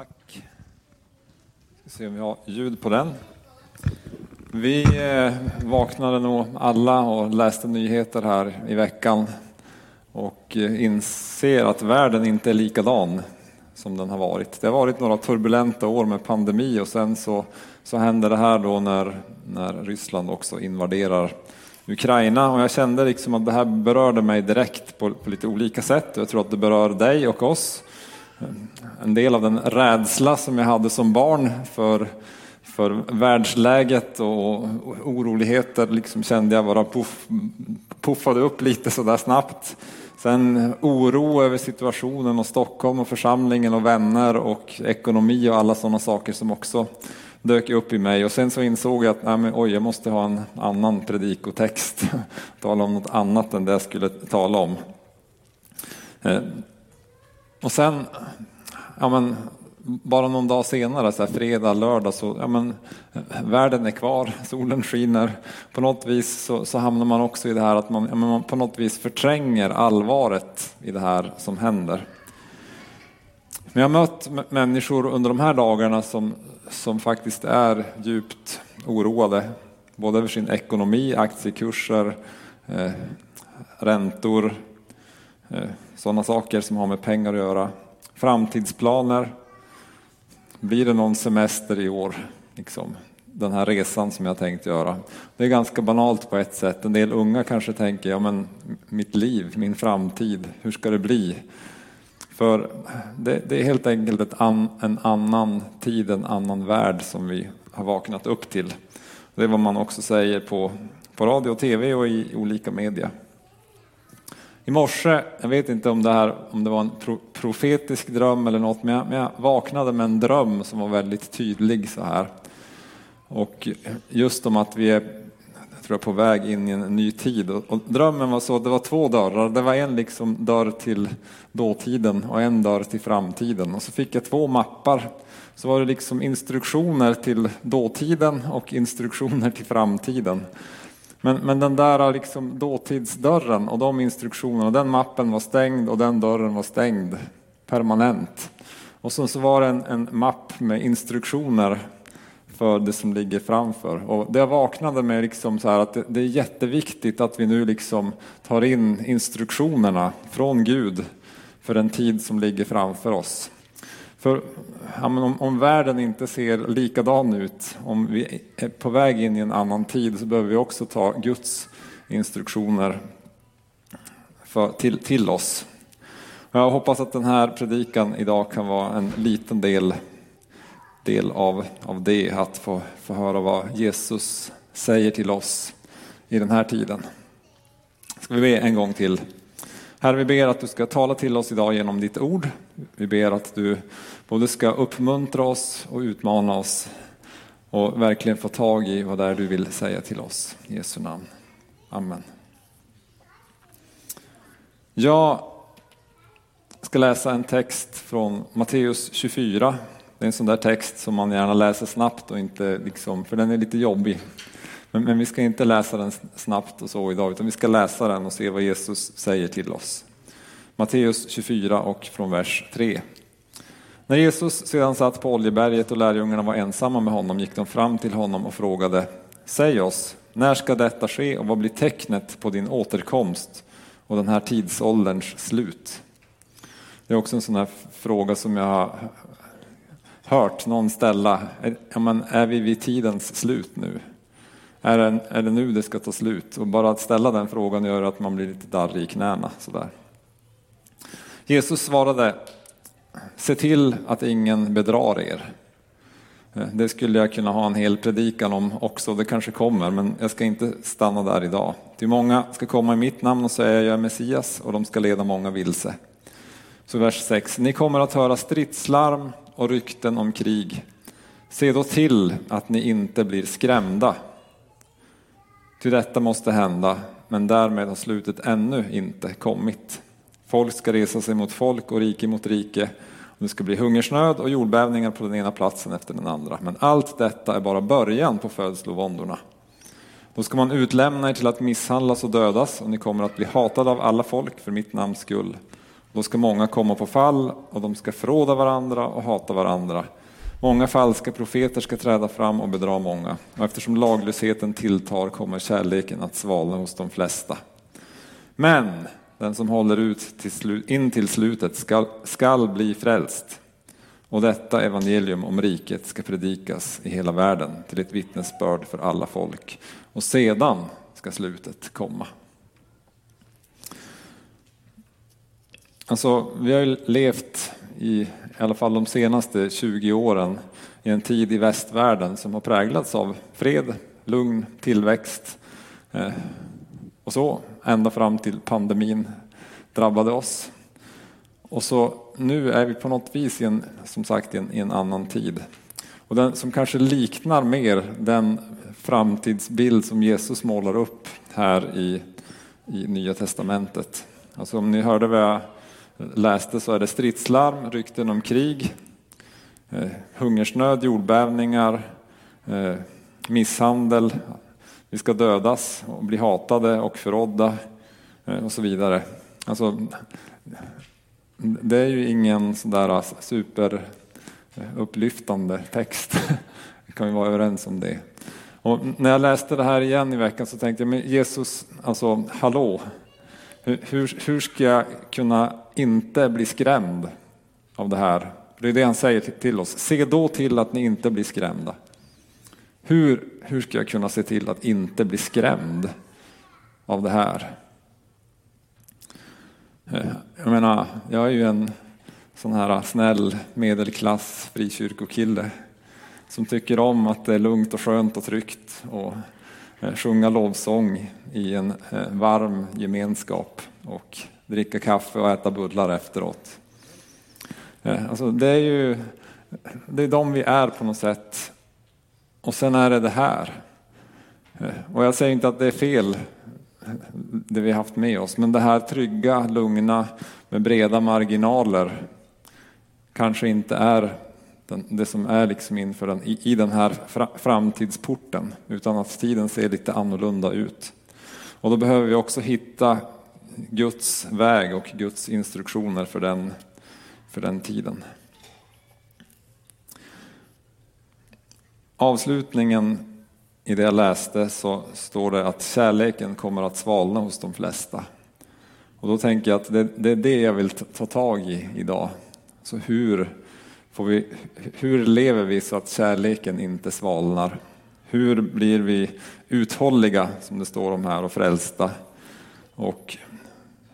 Tack. Ska se om vi har ljud på den. Vi eh, vaknade nog alla och läste nyheter här i veckan och eh, inser att världen inte är likadan som den har varit. Det har varit några turbulenta år med pandemi och sen så, så händer det här då när, när Ryssland också invaderar Ukraina och jag kände liksom att det här berörde mig direkt på, på lite olika sätt. Jag tror att det berör dig och oss en del av den rädsla som jag hade som barn för, för världsläget och oroligheter liksom kände jag bara puff, puffade upp lite sådär snabbt. Sen oro över situationen och Stockholm och församlingen och vänner och ekonomi och alla sådana saker som också dök upp i mig. Och sen så insåg jag att nej men, oj, jag måste ha en annan predikotext. tala om något annat än det jag skulle tala om. Eh, och sen, ja men, bara någon dag senare, så här, fredag, lördag, så ja men, världen är kvar, solen skiner. På något vis så, så hamnar man också i det här att man, ja, man på något vis förtränger allvaret i det här som händer. Men jag har mött människor under de här dagarna som, som faktiskt är djupt oroade, både över sin ekonomi, aktiekurser, eh, räntor, eh, sådana saker som har med pengar att göra. Framtidsplaner. Blir det någon semester i år? Liksom, den här resan som jag tänkt göra. Det är ganska banalt på ett sätt. En del unga kanske tänker, ja men mitt liv, min framtid, hur ska det bli? För det, det är helt enkelt an, en annan tid, en annan värld som vi har vaknat upp till. Det är vad man också säger på, på radio och tv och i olika media. I morse, jag vet inte om det, här, om det var en profetisk dröm eller något, men jag, men jag vaknade med en dröm som var väldigt tydlig så här. Och just om att vi är tror jag, på väg in i en ny tid. Och, drömmen var så, att det var två dörrar. Det var en liksom dörr till dåtiden och en dörr till framtiden. Och så fick jag två mappar. Så var det liksom instruktioner till dåtiden och instruktioner till framtiden. Men, men den där äh, liksom dåtidsdörren och de instruktionerna, den mappen var stängd och den dörren var stängd permanent. Och sen så var det en, en mapp med instruktioner för det som ligger framför. Och det jag vaknade med liksom så att det, det, är jätteviktigt att vi nu liksom tar in instruktionerna från Gud för den tid som ligger framför oss. För ja, om, om, världen inte ser likadan ut, om vi är på väg in i en annan tid så behöver vi också ta Guds instruktioner för, till, till oss. Jag hoppas att den här predikan idag kan vara en liten del, del av, av det, att få, få höra vad Jesus säger till oss i den här tiden. Ska vi be en gång till. Herre, vi ber att du ska tala till oss idag genom ditt ord. Vi ber att du både ska uppmuntra oss och utmana oss och verkligen få tag i vad det är du vill säga till oss. I Jesu namn. Amen. Jag ska läsa en text från Matteus 24. Det är en sån där text som man gärna läser snabbt och inte liksom, för den är lite jobbig. Men, men, vi ska inte läsa den snabbt och så idag, utan vi ska läsa den och se vad Jesus säger till oss. Matteus 24 och från vers 3. När Jesus sedan satt på Oljeberget och lärjungarna var ensamma med honom gick de fram till honom och frågade Säg oss, när ska detta ske och vad blir tecknet på din återkomst och den här tidsålderns slut? Det är också en sån här fråga som jag har hört någon ställa. Är vi vid tidens slut nu? Är det, är det nu det ska ta slut? Och bara att ställa den frågan gör att man blir lite darrig i knäna. Sådär. Jesus svarade, se till att ingen bedrar er. Eh, det skulle jag kunna ha en hel predikan om också, det kanske kommer, men jag ska inte stanna där idag. Till många ska komma i mitt namn och säga jag är Messias och de ska leda många vilse. Så vers 6, ni kommer att höra stridslarm och rykten om krig. Se då till att ni inte blir skrämda. Ty detta måste hända, men därmed har slutet ännu inte kommit. Folk ska resa sig mot folk och rike mot rike. Och det ska bli hungersnöd och jordbävningar på den ena platsen efter den andra. Men allt detta är bara början på födslovåndorna. Då ska man utlämna er till att misshandlas och dödas och ni kommer att bli hatade av alla folk för mitt namns skull. Då ska många komma på fall och de ska förråda varandra och hata varandra. Många falska profeter ska träda fram och bedra många. Och eftersom laglösheten tilltar kommer kärleken att svalna hos de flesta. Men den som håller ut till in till slutet skall, skall bli frälst. Och detta evangelium om riket ska predikas i hela världen till ett vittnesbörd för alla folk. Och sedan ska slutet komma. Alltså, vi har ju levt i, i alla fall de senaste 20 åren i en tid i västvärlden som har präglats av fred, lugn, tillväxt eh, och så ända fram till pandemin drabbade oss. Och så nu är vi på något vis i en, som sagt, i en, i en annan tid. Och den som kanske liknar mer den framtidsbild som Jesus målar upp här i, i Nya Testamentet. Alltså om ni hörde vad jag läste så är det stridslarm, rykten om krig, eh, hungersnöd, jordbävningar, eh, misshandel, vi ska dödas och bli hatade och förrådda eh, och så vidare. Alltså, det är ju ingen sådär superupplyftande eh, text. Vi kan vi vara överens om det. Och när jag läste det här igen i veckan så tänkte jag, men Jesus, alltså hallå, hur, hur ska jag kunna inte bli skrämd av det här? Det är det han säger till oss, se då till att ni inte blir skrämda. Hur, hur ska jag kunna se till att inte bli skrämd av det här? Eh, jag menar, jag är ju en sån här snäll medelklass frikyrkokille som tycker om att det är lugnt och skönt och tryggt och eh, sjunga lovsång i en eh, varm gemenskap och dricka kaffe och äta bullar efteråt. Alltså det är ju det är de vi är på något sätt. Och sen är det det här. Eh, och jag säger inte att det är fel eh, det vi haft med oss. Men det här trygga, lugna med breda marginaler kanske inte är det som är liksom inför den, i den här framtidsporten utan att tiden ser lite annorlunda ut. Och då behöver vi också hitta Guds väg och Guds instruktioner för den, för den tiden. Avslutningen i det jag läste så står det att kärleken kommer att svalna hos de flesta. Och då tänker jag att det, det är det jag vill ta tag i idag. Så hur, får vi, hur lever vi så att kärleken inte svalnar? Hur blir vi uthålliga, som det står om här, och frälsta? Och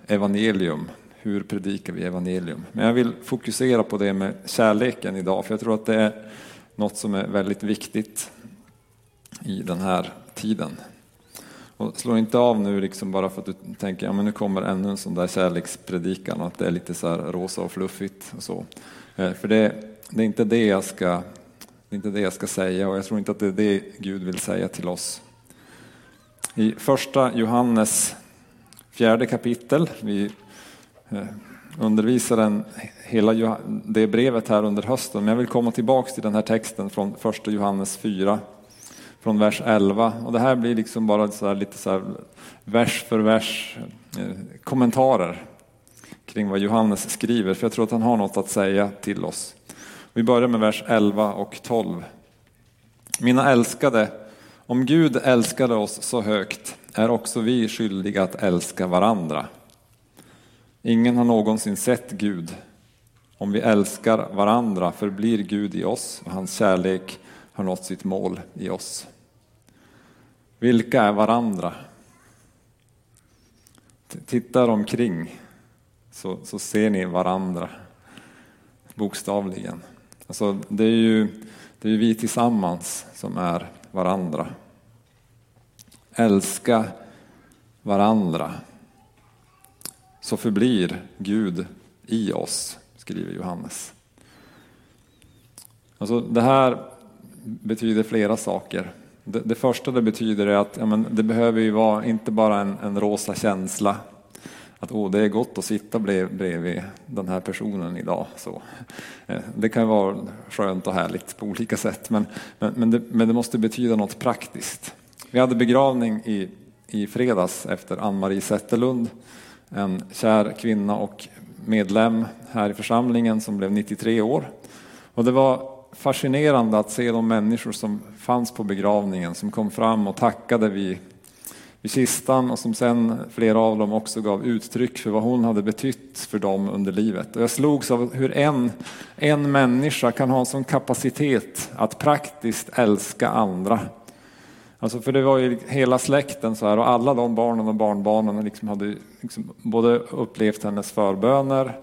evangelium, hur predikar vi evangelium? Men jag vill fokusera på det med kärleken idag, för jag tror att det är något som är väldigt viktigt i den här tiden. Och slå inte av nu liksom bara för att du tänker att ja, nu kommer ännu en sån där kärlekspredikan och att det är lite så rosa och fluffigt. Och så. Eh, för det, det, är inte det, jag ska, det är inte det jag ska säga och jag tror inte att det är det Gud vill säga till oss. I första Johannes fjärde kapitel, vi eh, undervisaren den, hela det brevet här under hösten, men jag vill komma tillbaks till den här texten från första Johannes 4 från vers 11. Och det här blir liksom bara så lite så vers för vers eh, kommentarer kring vad Johannes skriver, för jag tror att han har något att säga till oss. Vi börjar med vers 11 och 12. Mina älskade, om Gud älskade oss så högt är också vi skyldiga att älska varandra. Ingen har någonsin sett Gud. Om vi älskar varandra förblir Gud i oss och hans kärlek har nått sitt mål i oss. Vilka är varandra? Tittar omkring så, så ser ni varandra bokstavligen. Alltså, det är ju det är vi tillsammans som är varandra. Älska varandra så förblir Gud i oss, skriver Johannes. Alltså, det här betyder flera saker. Det, det, första det betyder är att ja, men det behöver ju vara inte bara en, en rosa känsla att oh, det är gott att sitta bredvid den här personen idag. Så, eh, det kan vara skönt och härligt på olika sätt men, men, men, det, men det måste betyda något praktiskt. Vi hade begravning i, i fredags efter Ann-Marie Zetterlund, en kär kvinna och medlem här i församlingen som blev 93 år. Och det var fascinerande att se de människor som fanns på begravningen som kom fram och tackade vid, vid kistan och som sen flera av dem också gav uttryck för vad hon hade betytt för dem under livet. Och jag slogs av hur en, en människa kan ha en sån kapacitet att praktiskt älska andra. Alltså för det var ju hela släkten så här och alla de barnen och barnbarnen liksom hade liksom både upplevt hennes förböner,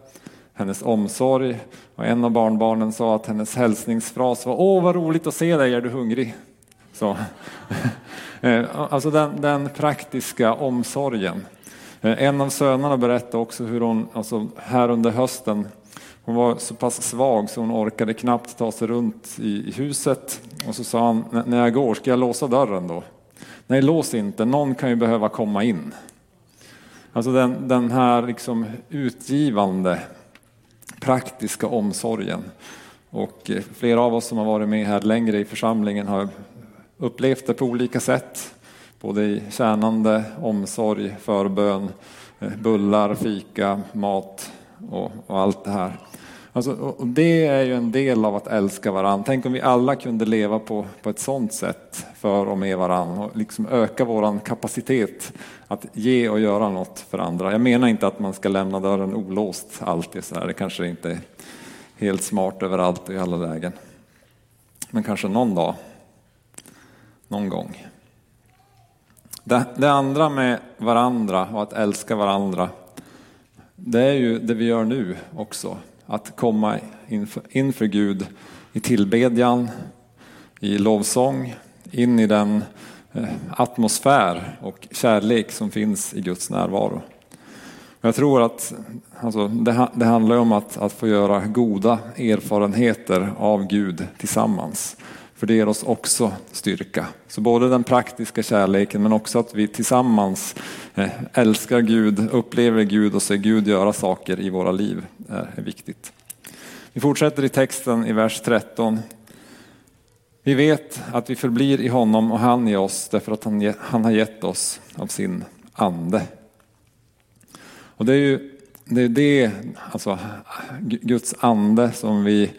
hennes omsorg och en av barnbarnen sa att hennes hälsningsfras var Åh vad roligt att se dig, är du hungrig? Så. Eh, alltså den, den praktiska omsorgen. Eh, en av sönerna berättade också hur hon alltså här under hösten hon var så pass svag så hon orkade knappt ta sig runt i, huset. Och så sa han, när jag går, ska jag låsa dörren då? Nej, lås inte, någon kan ju behöva komma in. Alltså den, den här liksom utgivande, praktiska omsorgen. Och eh, flera av oss som har varit med här längre i församlingen har upplevt det på olika sätt. Både i tjänande, omsorg, förbön, eh, bullar, fika, mat och, och allt det här. Alltså, och det är ju en del av att älska varandra. Tänk om vi alla kunde leva på, på ett sådant sätt för och med varandra och liksom öka vår kapacitet att ge och göra något för andra. Jag menar inte att man ska lämna dörren olåst alltid så här. Det kanske inte är helt smart överallt och i alla lägen. Men kanske någon dag, någon gång. Det, det andra med varandra och att älska varandra, det är ju det vi gör nu också att komma inför, inför Gud i tillbedjan, i lovsång, in i den eh, atmosfär och kärlek som finns i Guds närvaro. Jag tror att alltså, det, det handlar om att, att få göra goda erfarenheter av Gud tillsammans. För det ger oss också styrka. Så både den praktiska kärleken men också att vi tillsammans eh, älskar Gud, upplever Gud och ser Gud göra saker i våra liv är viktigt. Vi fortsätter i texten i vers 13. Vi vet att vi förblir i honom och han i oss därför att han, han har gett oss av sin ande. Och det är ju det, är det alltså Guds ande som vi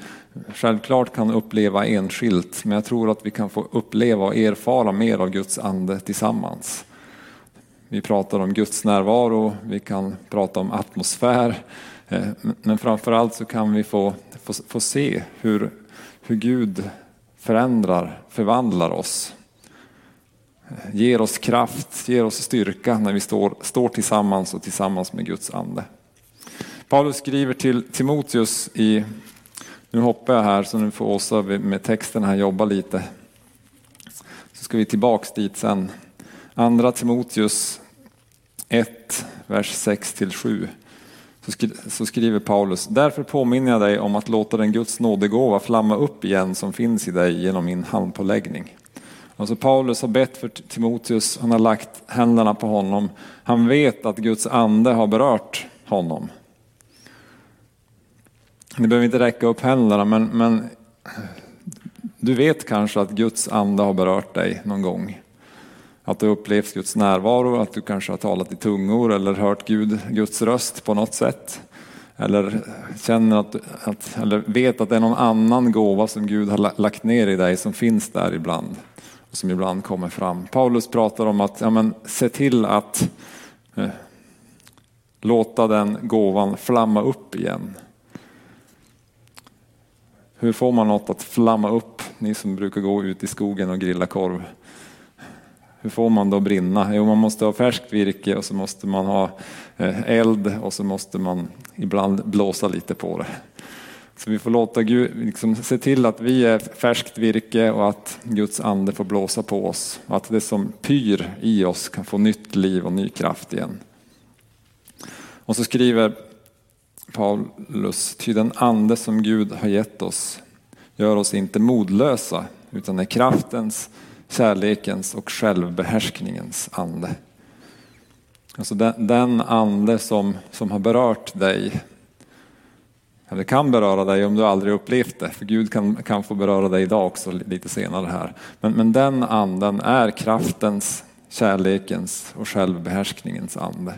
självklart kan uppleva enskilt, men jag tror att vi kan få uppleva och erfara mer av Guds ande tillsammans. Vi pratar om Guds närvaro, vi kan prata om atmosfär, eh, men framförallt så kan vi få, få, få se hur, hur Gud förändrar, förvandlar oss. Eh, ger oss kraft, ger oss styrka när vi står, står tillsammans och tillsammans med Guds ande. Paulus skriver till Timoteus i nu hoppar jag här så nu får Åsa med texten här jobba lite. Så ska vi tillbaks dit sen. Andra Timoteus 1, vers 6-7. Så skriver Paulus, därför påminner jag dig om att låta den Guds nådegåva flamma upp igen som finns i dig genom min handpåläggning. Alltså Paulus har bett för Timoteus, han har lagt händerna på honom. Han vet att Guds ande har berört honom. Ni behöver inte räcka upp händerna men, men du vet kanske att Guds ande har berört dig någon gång. Att du upplevt Guds närvaro, att du kanske har talat i tungor eller hört Gud, Guds röst på något sätt. Eller känner att, att, eller vet att det är någon annan gåva som Gud har lagt ner i dig som finns där ibland. Och som ibland kommer fram. Paulus pratar om att ja, men, se till att eh, låta den gåvan flamma upp igen. Hur får man något att flamma upp? Ni som brukar gå ut i skogen och grilla korv. Hur får man det att brinna? Jo, man måste ha färskt virke och så måste man ha eh, eld och så måste man ibland blåsa lite på det. Så vi får låta Gud, liksom, se till att vi är färskt virke och att Guds ande får blåsa på oss. Och att det som pyr i oss kan få nytt liv och ny kraft igen. Och så skriver Paulus, ty den ande som Gud har gett oss gör oss inte modlösa utan är kraftens, kärlekens och självbehärskningens ande. Alltså den, den ande som, som har berört dig, eller kan beröra dig om du aldrig upplevt det, för Gud kan, kan få beröra dig idag också lite senare här. Men, men den anden är kraftens, kärlekens och självbehärskningens ande.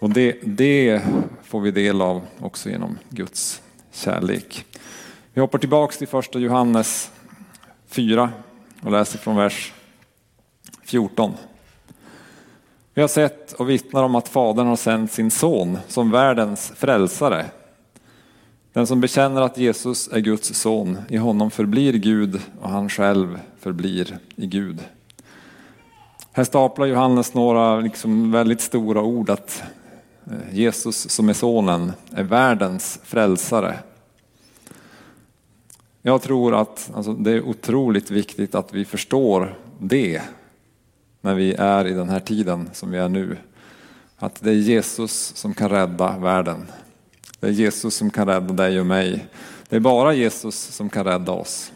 Och det, det får vi del av också genom Guds kärlek. Vi hoppar tillbaks till första Johannes 4 och läser från vers 14. Vi har sett och vittnar om att Fadern har sänt sin son som världens frälsare. Den som bekänner att Jesus är Guds son, i honom förblir Gud och han själv förblir i Gud. Här staplar Johannes några liksom väldigt stora ord att Eh, Jesus som är sonen är världens frälsare. Jag tror att alltså, det är otroligt viktigt att vi förstår det när vi är i den här tiden som vi är nu. Att det är Jesus som kan rädda världen. Det är Jesus som kan rädda dig och mig. Det är bara Jesus som kan rädda oss.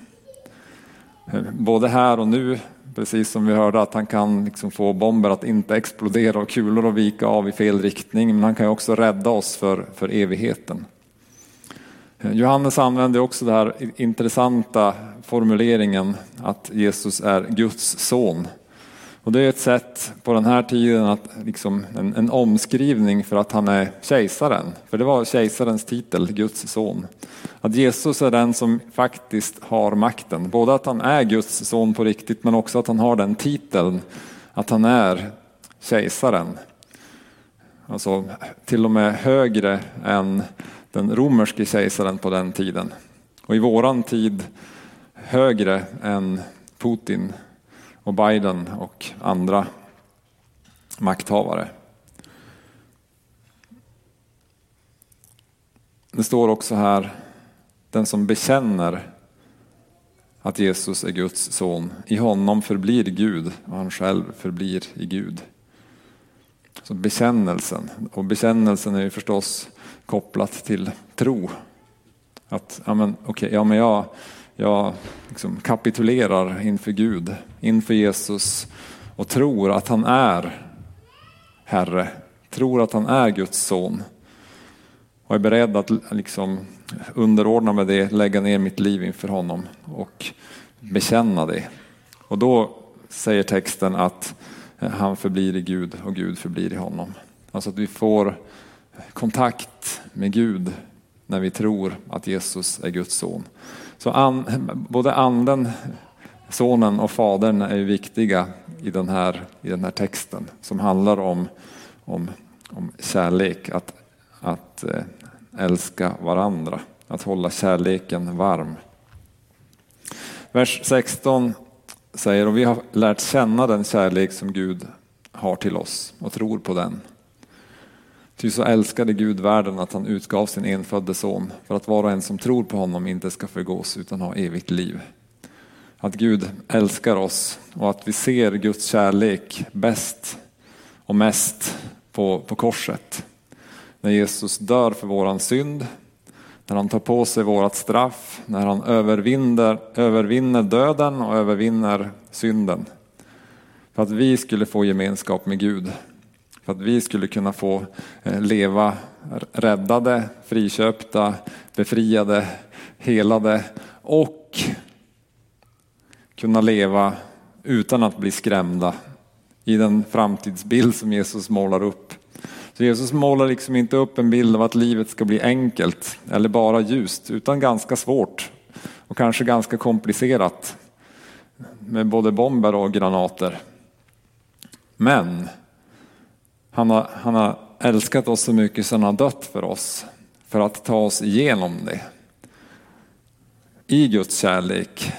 Eh, både här och nu, precis som vi hörde att han kan liksom få bomber att inte explodera och kulor att vika av i fel riktning. Men han kan också rädda oss för, för evigheten. Johannes använder också den här intressanta formuleringen att Jesus är Guds son. Och det är ett sätt på den här tiden att liksom en, en, omskrivning för att han är kejsaren. För det var kejsarens titel, Guds son. Att Jesus är den som faktiskt har makten. Både att han är Guds son på riktigt men också att han har den titeln att han är kejsaren. Alltså till och med högre än den romerske kejsaren på den tiden. Och i våran tid högre än Putin och Biden och andra makthavare. Det står också här, den som bekänner att Jesus är Guds son, i honom förblir Gud och han själv förblir i Gud. Så bekännelsen, och bekännelsen är ju förstås kopplat till tro. Att, ja men, okay, ja, men jag, jag liksom kapitulerar inför Gud, inför Jesus och tror att han är Herre, tror att han är Guds son och är beredd att liksom underordna mig det, lägga ner mitt liv inför honom och bekänna det. Och då säger texten att han förblir i Gud och Gud förblir i honom. Alltså att vi får kontakt med Gud när vi tror att Jesus är Guds son. Så an, både anden, sonen och fadern är viktiga i den här, i den här texten som handlar om, om, om kärlek, att, att eh, älska varandra, att hålla kärleken varm. Vers 16 säger, och vi har lärt känna den kärlek som Gud har till oss och tror på den. Ty så älskade Gud världen att han utgav sin enfödde son för att var och en som tror på honom inte ska förgås utan ha evigt liv. Att Gud älskar oss och att vi ser Guds kärlek bäst och mest på, på korset. När Jesus dör för våran synd, när han tar på sig vårat straff, när han övervinner, övervinner döden och övervinner synden. För att vi skulle få gemenskap med Gud för att vi skulle kunna få eh, leva räddade, friköpta, befriade, helade och kunna leva utan att bli skrämda i den framtidsbild som Jesus målar upp. Så Jesus målar liksom inte upp en bild av att livet ska bli enkelt eller bara ljust utan ganska svårt och kanske ganska komplicerat med både bomber och granater. Men han har, han har älskat oss så mycket så han har dött för oss. För att ta oss igenom det. I Guds kärlek.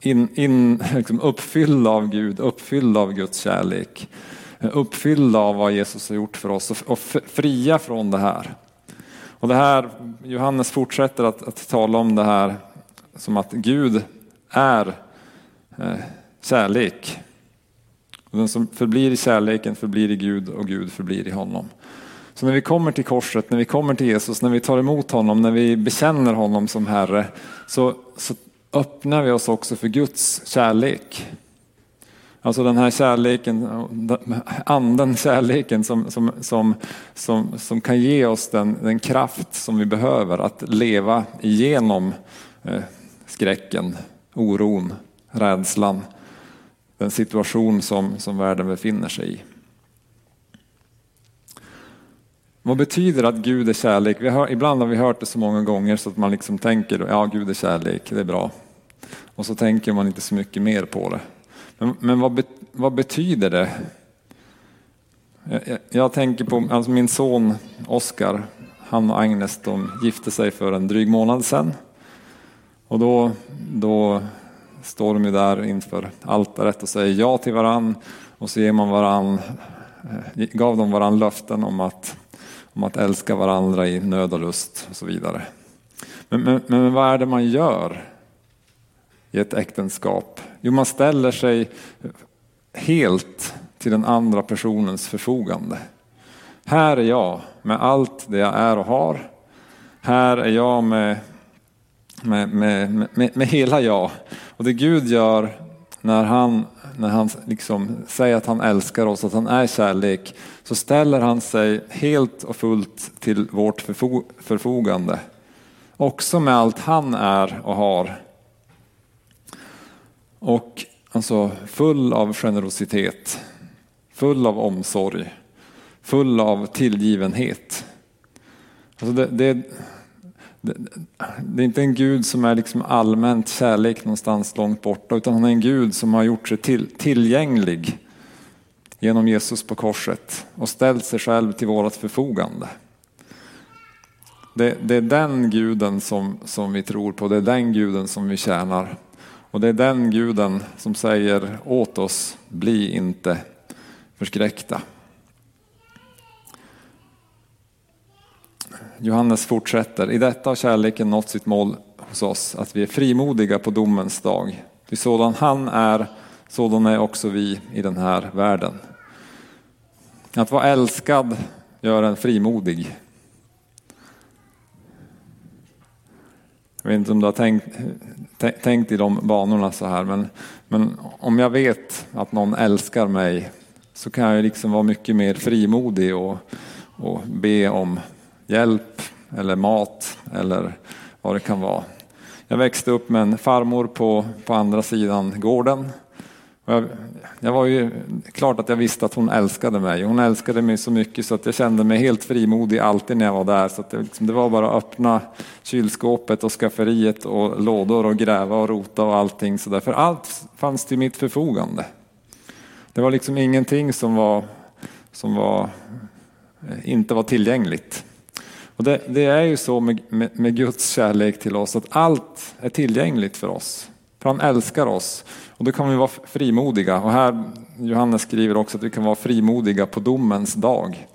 In, in, liksom uppfylld av Gud, uppfylld av Guds kärlek. Uppfyllda av vad Jesus har gjort för oss och, och fria från det här. Och det här, Johannes fortsätter att, att tala om det här som att Gud är eh, kärlek. Den som förblir i kärleken förblir i Gud och Gud förblir i honom. Så när vi kommer till korset, när vi kommer till Jesus, när vi tar emot honom, när vi bekänner honom som Herre, så, så öppnar vi oss också för Guds kärlek. Alltså den här kärleken, anden kärleken som, som, som, som, som kan ge oss den, den kraft som vi behöver att leva igenom eh, skräcken, oron, rädslan den situation som, som världen befinner sig i. vad betyder att Gud är kärlek? Vi har, ibland har vi hört det så många gånger så att man liksom tänker, ja Gud är kärlek, det är bra. Och så tänker man inte så mycket mer på det. Men, men vad, be, vad betyder det? Jag, jag, tänker på alltså min son Oskar, han och Agnes de gifte sig för en dryg månad sedan. Och då, då står de ju där inför altaret och säger ja till varann och så ger man varann, eh, gav de varann löften om att, om att älska varandra i nöd och lust och så vidare. Men, men, men vad är det man gör i ett äktenskap? Jo, man ställer sig helt till den andra personens förfogande. Här är jag med allt det jag är och har. Här är jag med, med, med, med, med hela jag. Och det Gud gör när han, när han liksom säger att han älskar oss, att han är kärlek, så ställer han sig helt och fullt till vårt förfogande. Också med allt han är och har. Och alltså full av generositet, full av omsorg, full av tillgivenhet. Alltså det, det, det, är inte en Gud som är liksom allmänt kärlek någonstans långt borta, utan han är en Gud som har gjort sig till, tillgänglig genom Jesus på korset och ställt sig själv till vårt förfogande. Det, det, är den guden som, som vi tror på, det är den guden som vi tjänar. Och det är den guden som säger åt oss, bli inte förskräckta. Johannes fortsätter, i detta har kärleken nått sitt mål hos oss, att vi är frimodiga på domens dag. Ty sådan han är, sådan är också vi i den här världen. Att vara älskad gör en frimodig. Jag vet inte om du har tänkt, tänkt i de banorna så här, men, men om jag vet att någon älskar mig så kan jag liksom vara mycket mer frimodig och, och be om hjälp eller mat eller vad det kan vara. Jag växte upp med en farmor på, på andra sidan gården. Jag, jag, var ju klart att jag visste att hon älskade mig. Hon älskade mig så mycket så att jag kände mig helt frimodig alltid när jag var där. Så det, liksom, det, var bara att öppna kylskåpet och skafferiet och lådor och gräva och rota och allting så där. För allt fanns till mitt förfogande. Det var liksom ingenting som var, som var, eh, inte var tillgängligt. Och det, det är ju så med, med, med, Guds kärlek till oss att allt är tillgängligt för oss. För han älskar oss. Och då kan vi vara frimodiga. Och här Johannes skriver också att vi kan vara frimodiga på domens dag.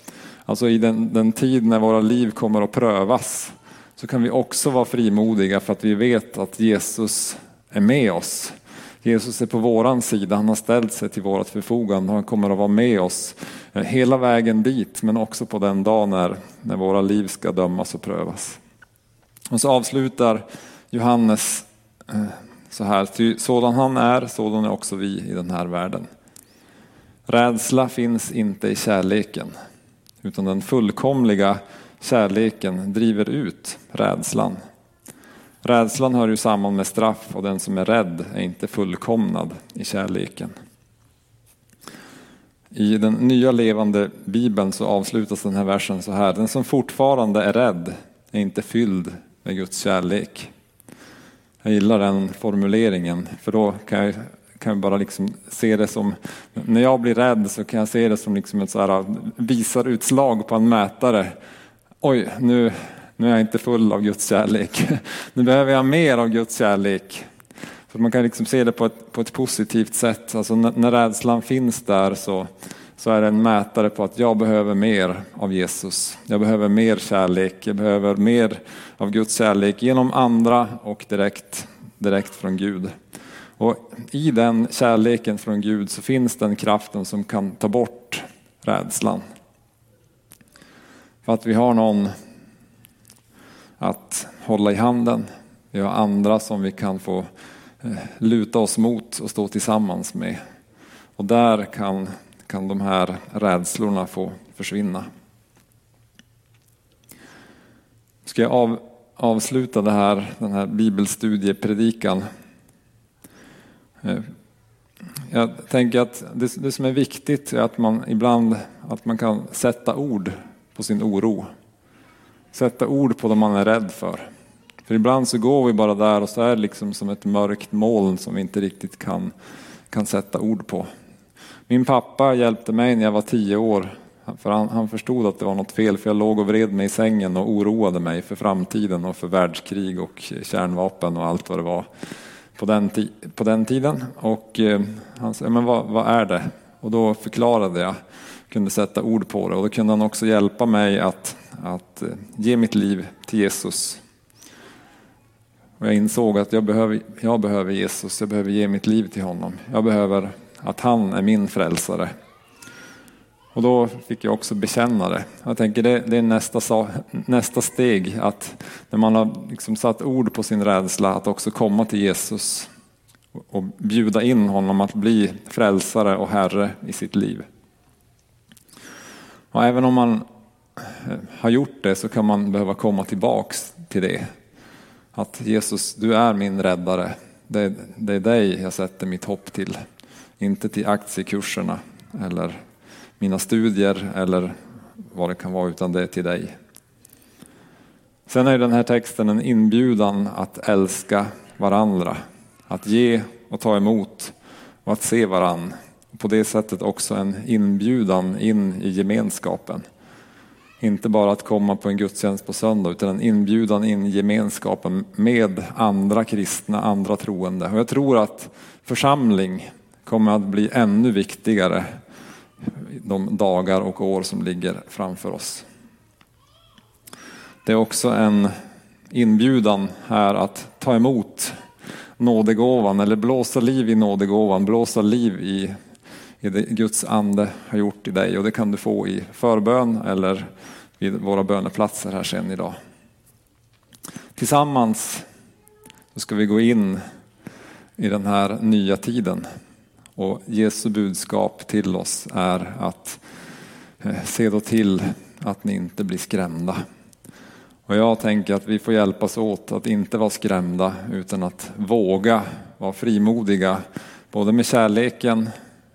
Alltså i den, den tid när våra liv kommer att prövas så kan vi också vara frimodiga för att vi vet att Jesus är med oss. Jesus är på våran sida, han har ställt sig till vårt förfogande och han kommer att vara med oss eh, hela vägen dit men också på den dag när, när våra liv ska dömas och prövas. Och så avslutar Johannes eh, så här, sådan han är, sådan är också vi i den här världen. Rädsla finns inte i kärleken, utan den fullkomliga kärleken driver ut rädslan. Rädslan hör ju samman med straff och den som är rädd är inte fullkomnad i kärleken. I den nya levande bibeln så avslutas den här versen så här. Den som fortfarande är rädd är inte fylld med Guds kärlek. Jag gillar den formuleringen för då kan jag, kan jag bara liksom se det som, när jag blir rädd så kan jag se det som liksom ett så här visarutslag på en mätare. Oj, nu, nu är jag inte full av Guds kärlek. Nu behöver jag mer av Guds kärlek. För man kan liksom se det på ett, på ett positivt sätt. Alltså när, när rädslan finns där så, så är det en mätare på att jag behöver mer av Jesus. Jag behöver mer kärlek, jag behöver mer av Guds kärlek genom andra och direkt, direkt från Gud. Och I den kärleken från Gud så finns den kraften som kan ta bort rädslan. För att vi har någon att hålla i handen. Vi har andra som vi kan få eh, luta oss mot och stå tillsammans med. Och där kan, kan de här rädslorna få försvinna. Ska jag av, avsluta det här, den här bibelstudiepredikan. Eh, jag tänker att det, det som är viktigt är att man ibland att man kan sätta ord på sin oro. Sätta ord på det man är rädd för. För ibland så går vi bara där och så är det liksom som ett mörkt moln som vi inte riktigt kan, kan sätta ord på. Min pappa hjälpte mig när jag var tio år. För han, han förstod att det var något fel för jag låg och vred mig i sängen och oroade mig för framtiden och för världskrig och kärnvapen och allt vad det var på den, på den tiden. Och eh, han sa, men vad, vad är det? Och då förklarade jag, kunde sätta ord på det och då kunde han också hjälpa mig att, att eh, ge mitt liv till Jesus. Och jag insåg att jag behöver, jag behöver Jesus, jag behöver ge mitt liv till honom. Jag behöver att han är min frälsare. Och då fick jag också bekänna det. Jag tänker det, det är nästa, nästa steg, att när man har liksom satt ord på sin rädsla, att också komma till Jesus och bjuda in honom att bli frälsare och herre i sitt liv. Och även om man eh, har gjort det så kan man behöva komma tillbaks till det. Att Jesus, du är min räddare. Det, det är dig jag sätter mitt hopp till. Inte till aktiekurserna eller mina studier eller vad det kan vara, utan det är till dig. Sen är den här texten en inbjudan att älska varandra, att ge och ta emot och att se varann. På det sättet också en inbjudan in i gemenskapen. Inte bara att komma på en gudstjänst på söndag utan en inbjudan in i gemenskapen med andra kristna, andra troende. Och jag tror att församling kommer att bli ännu viktigare de dagar och år som ligger framför oss. Det är också en inbjudan här att ta emot nådegåvan eller blåsa liv i nådegåvan, blåsa liv i, Guds ande har gjort i dig och det kan du få i förbön eller vid våra böneplatser här sen idag. Tillsammans så ska vi gå in i den här nya tiden och Jesu budskap till oss är att eh, se då till att ni inte blir skrämda. Och jag tänker att vi får hjälpas åt att inte vara skrämda utan att våga vara frimodiga både med kärleken,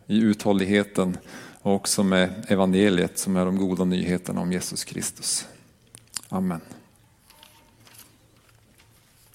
i uthålligheten och också med evangeliet som är de goda nyheterna om Jesus Kristus. Amen.